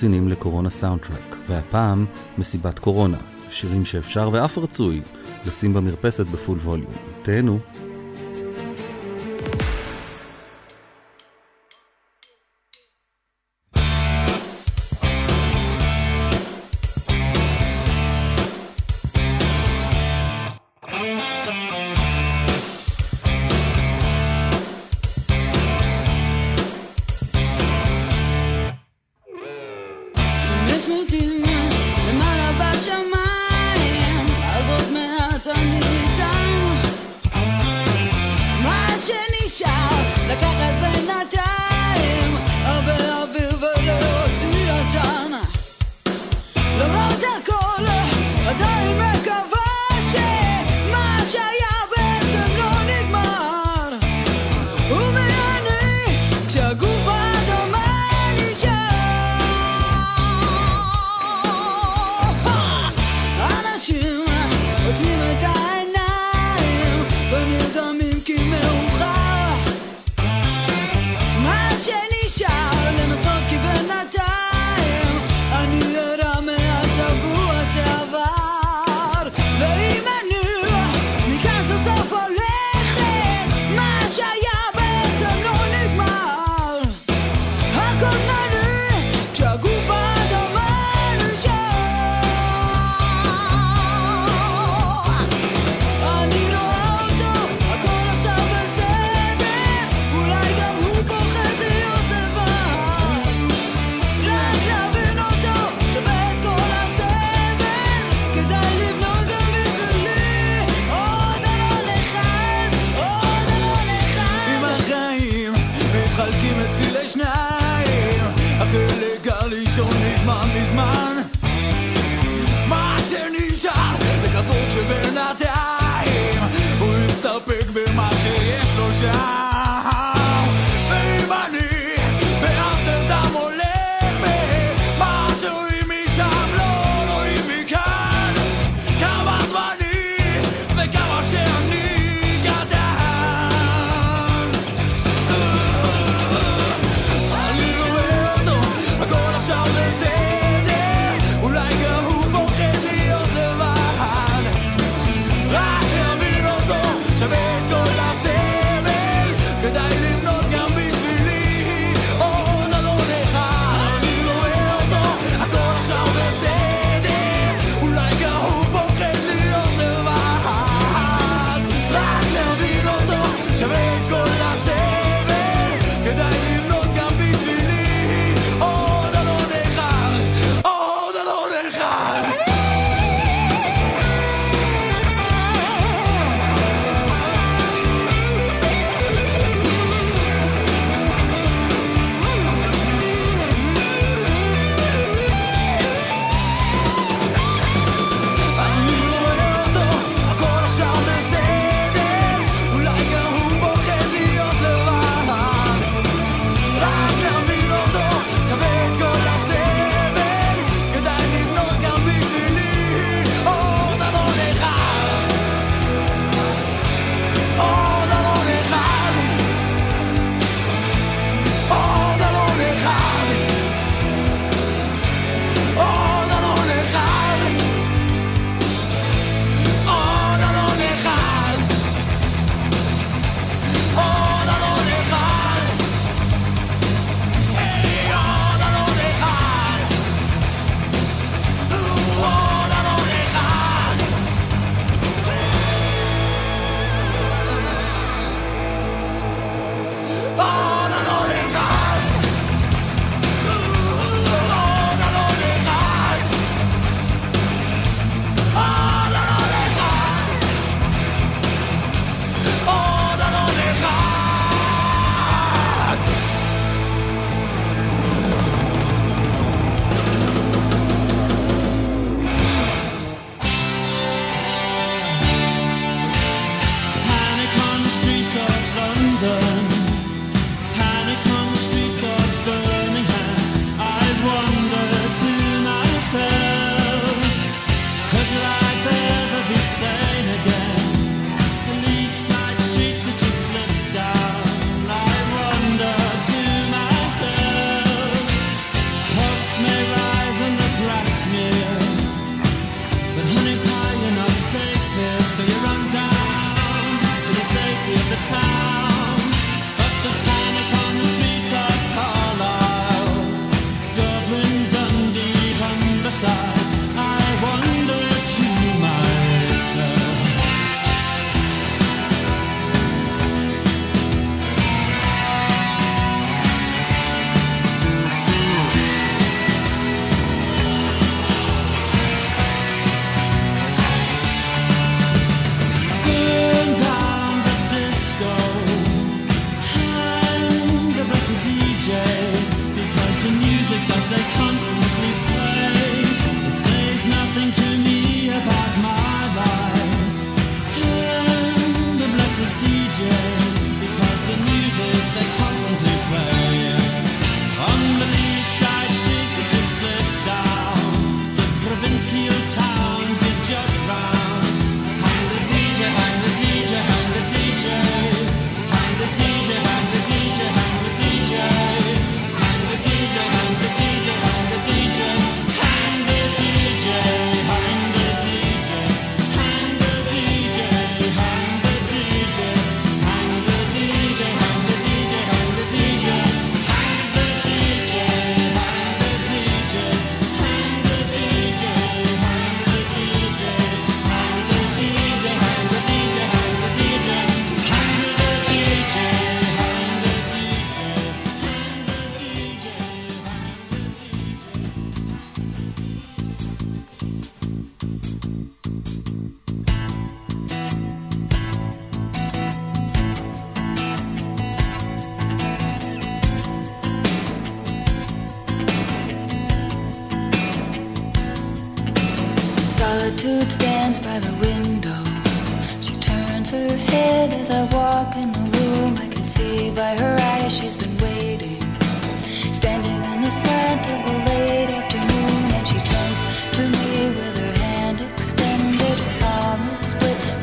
מאזינים לקורונה סאונדטרק, והפעם מסיבת קורונה, שירים שאפשר ואף רצוי לשים במרפסת בפול ווליום. תהנו. Imagine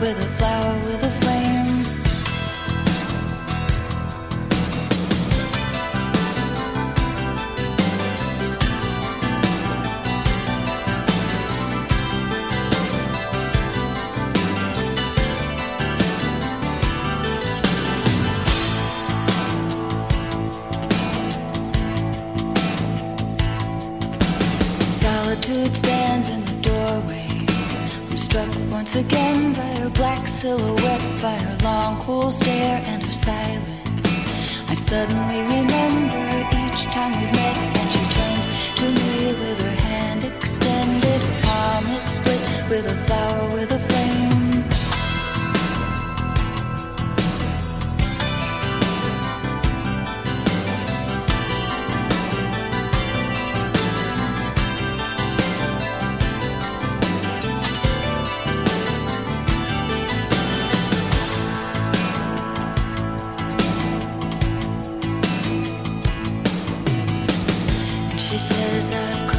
with a flower with a silhouette by her long cool stare and her silence. I suddenly cause I've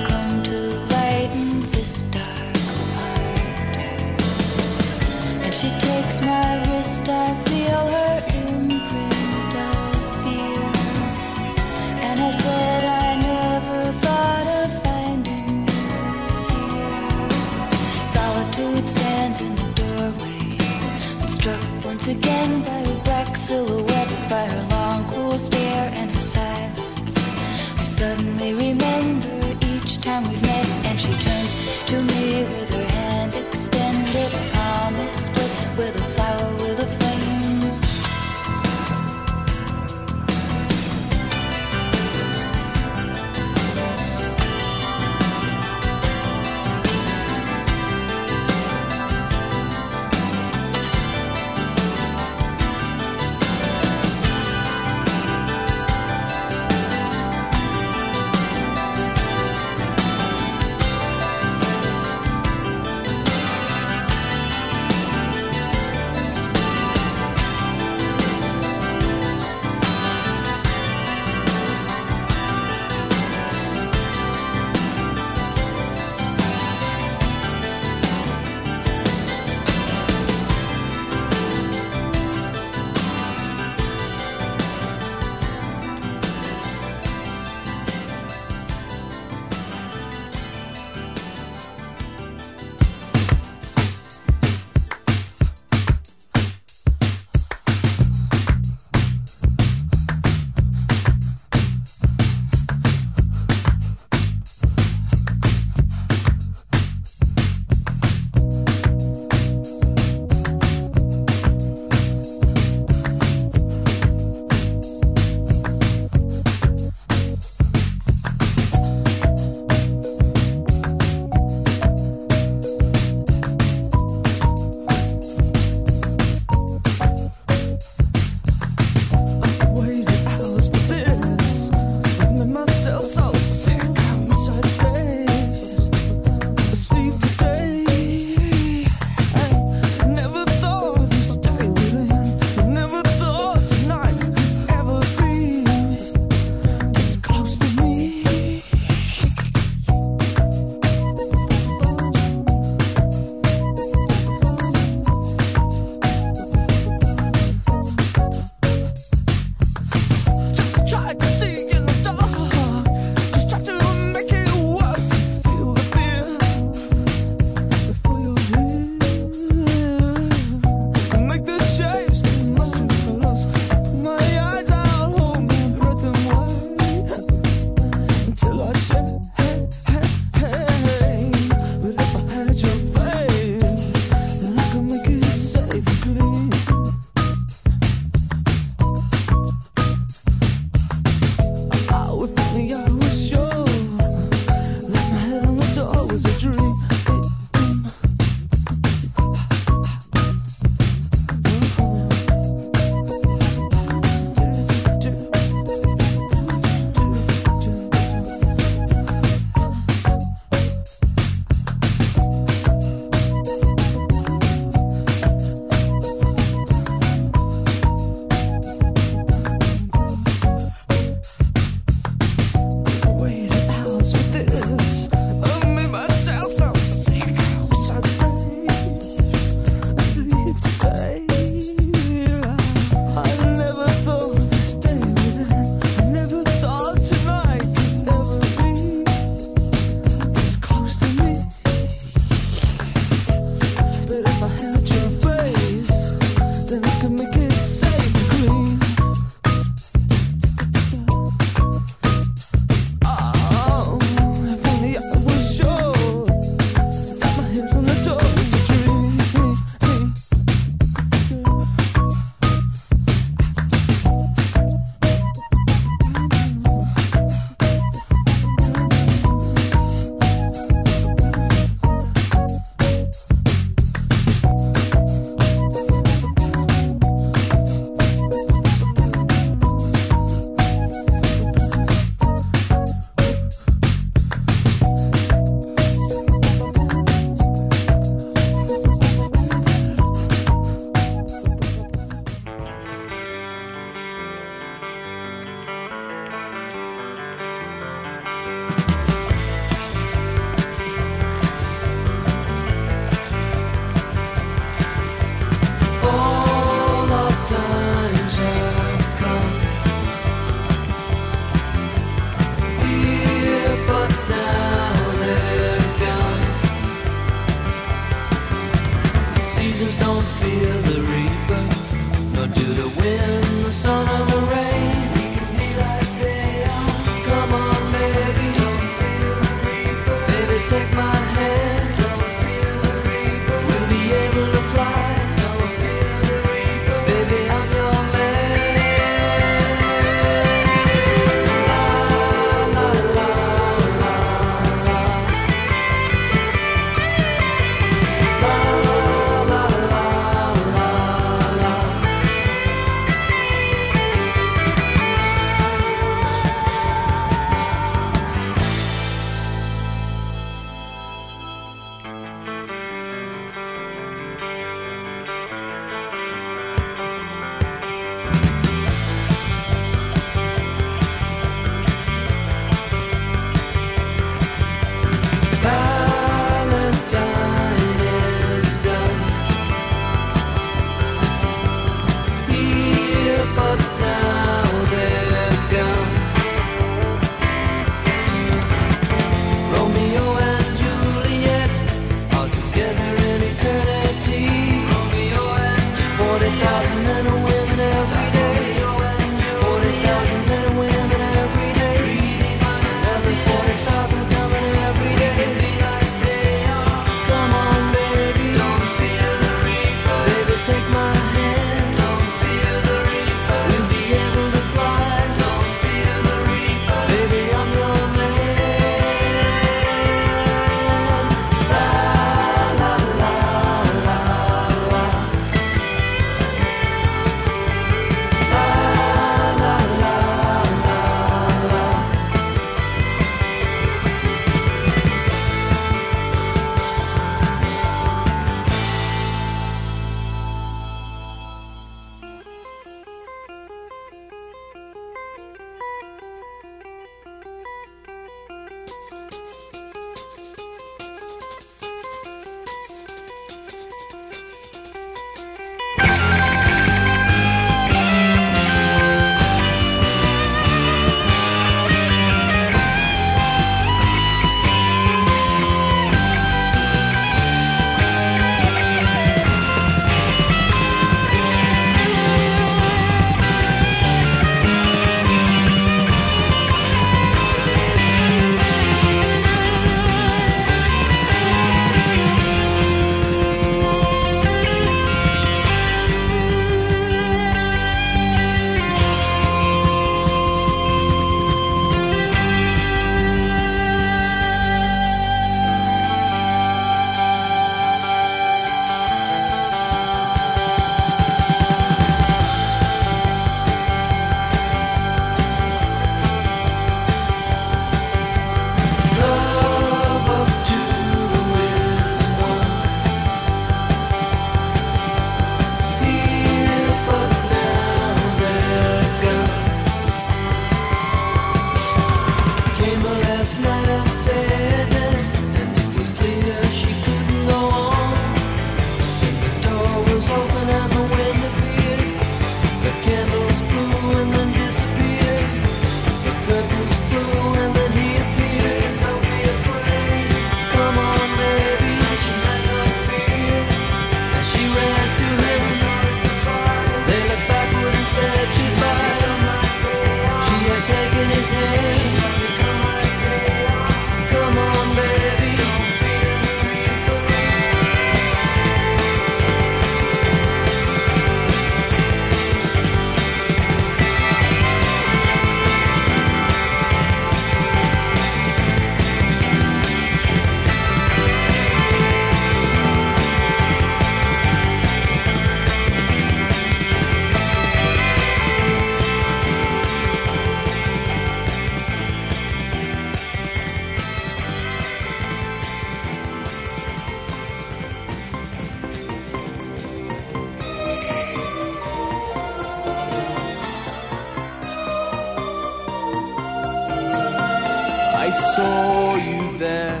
saw you there,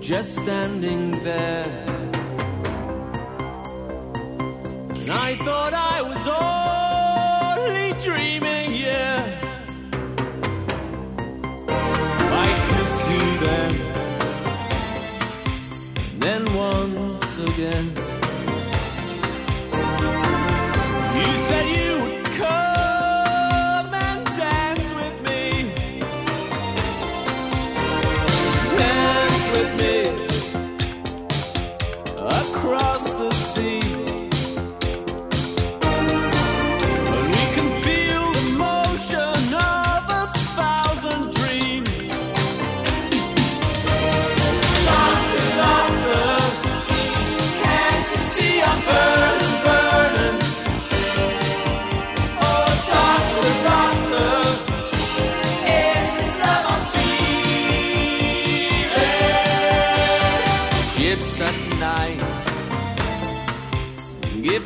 just standing there. And I thought I was only dreaming, yeah. I kissed you then, then once again.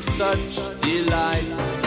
Situations like this.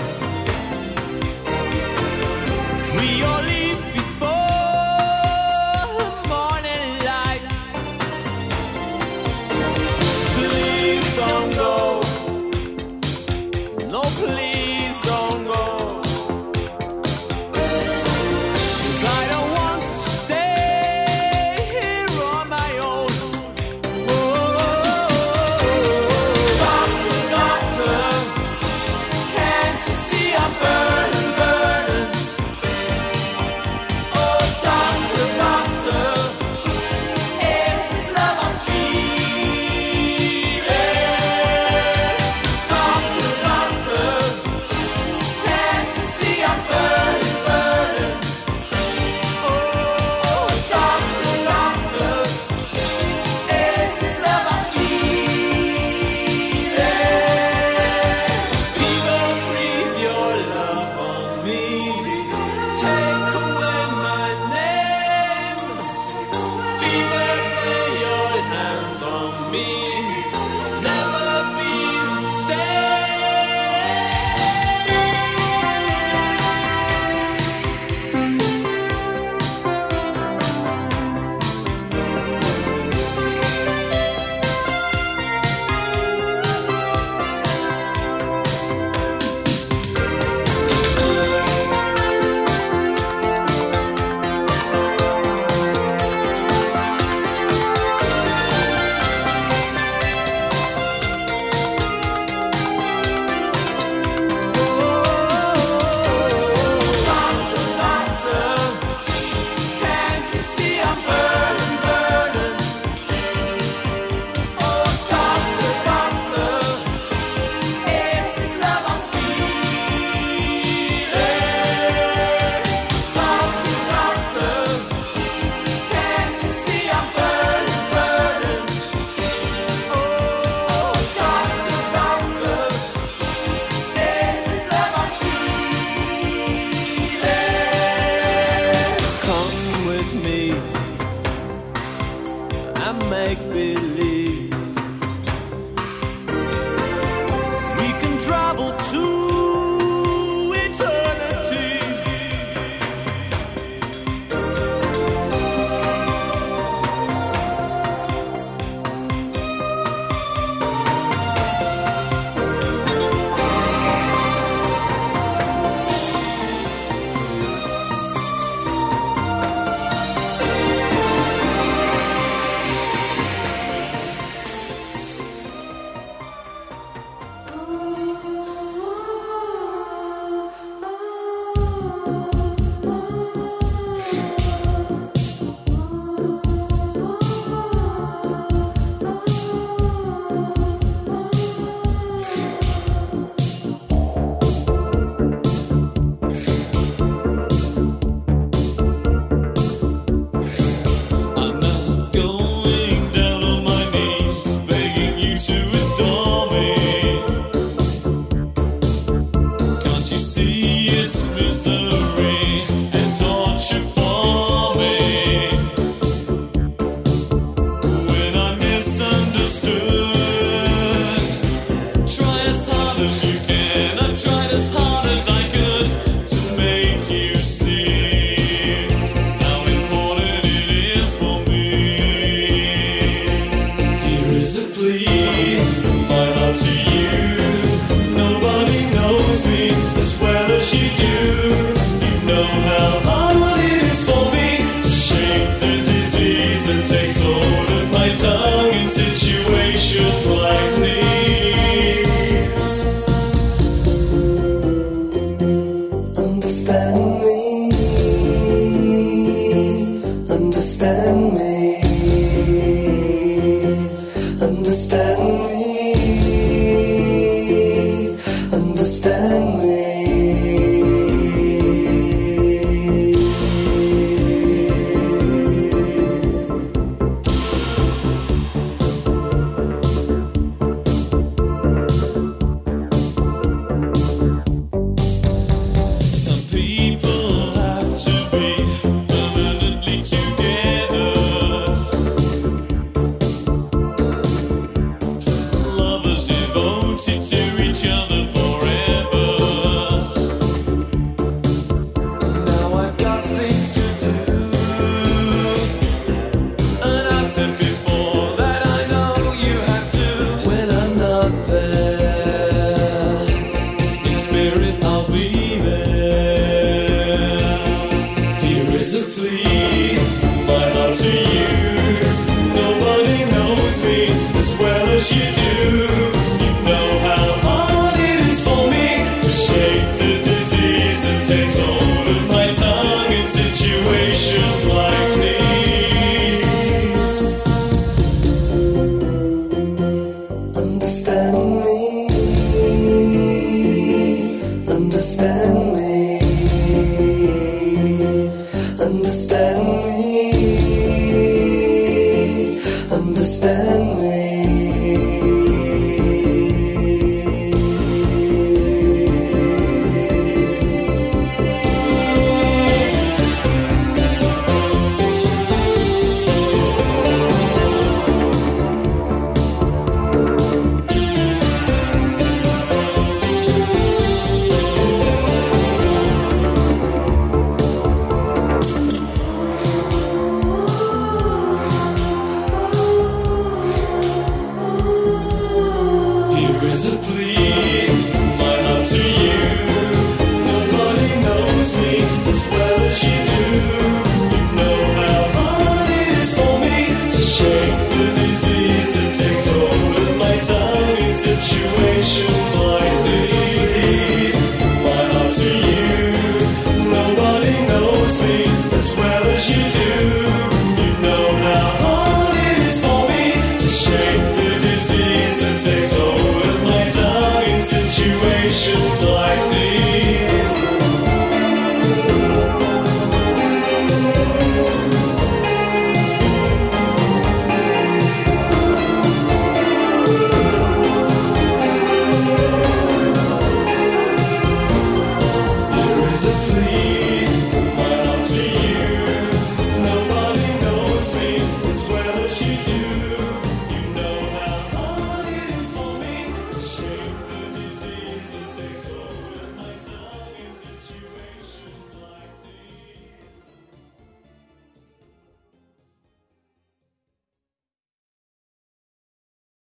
understand me.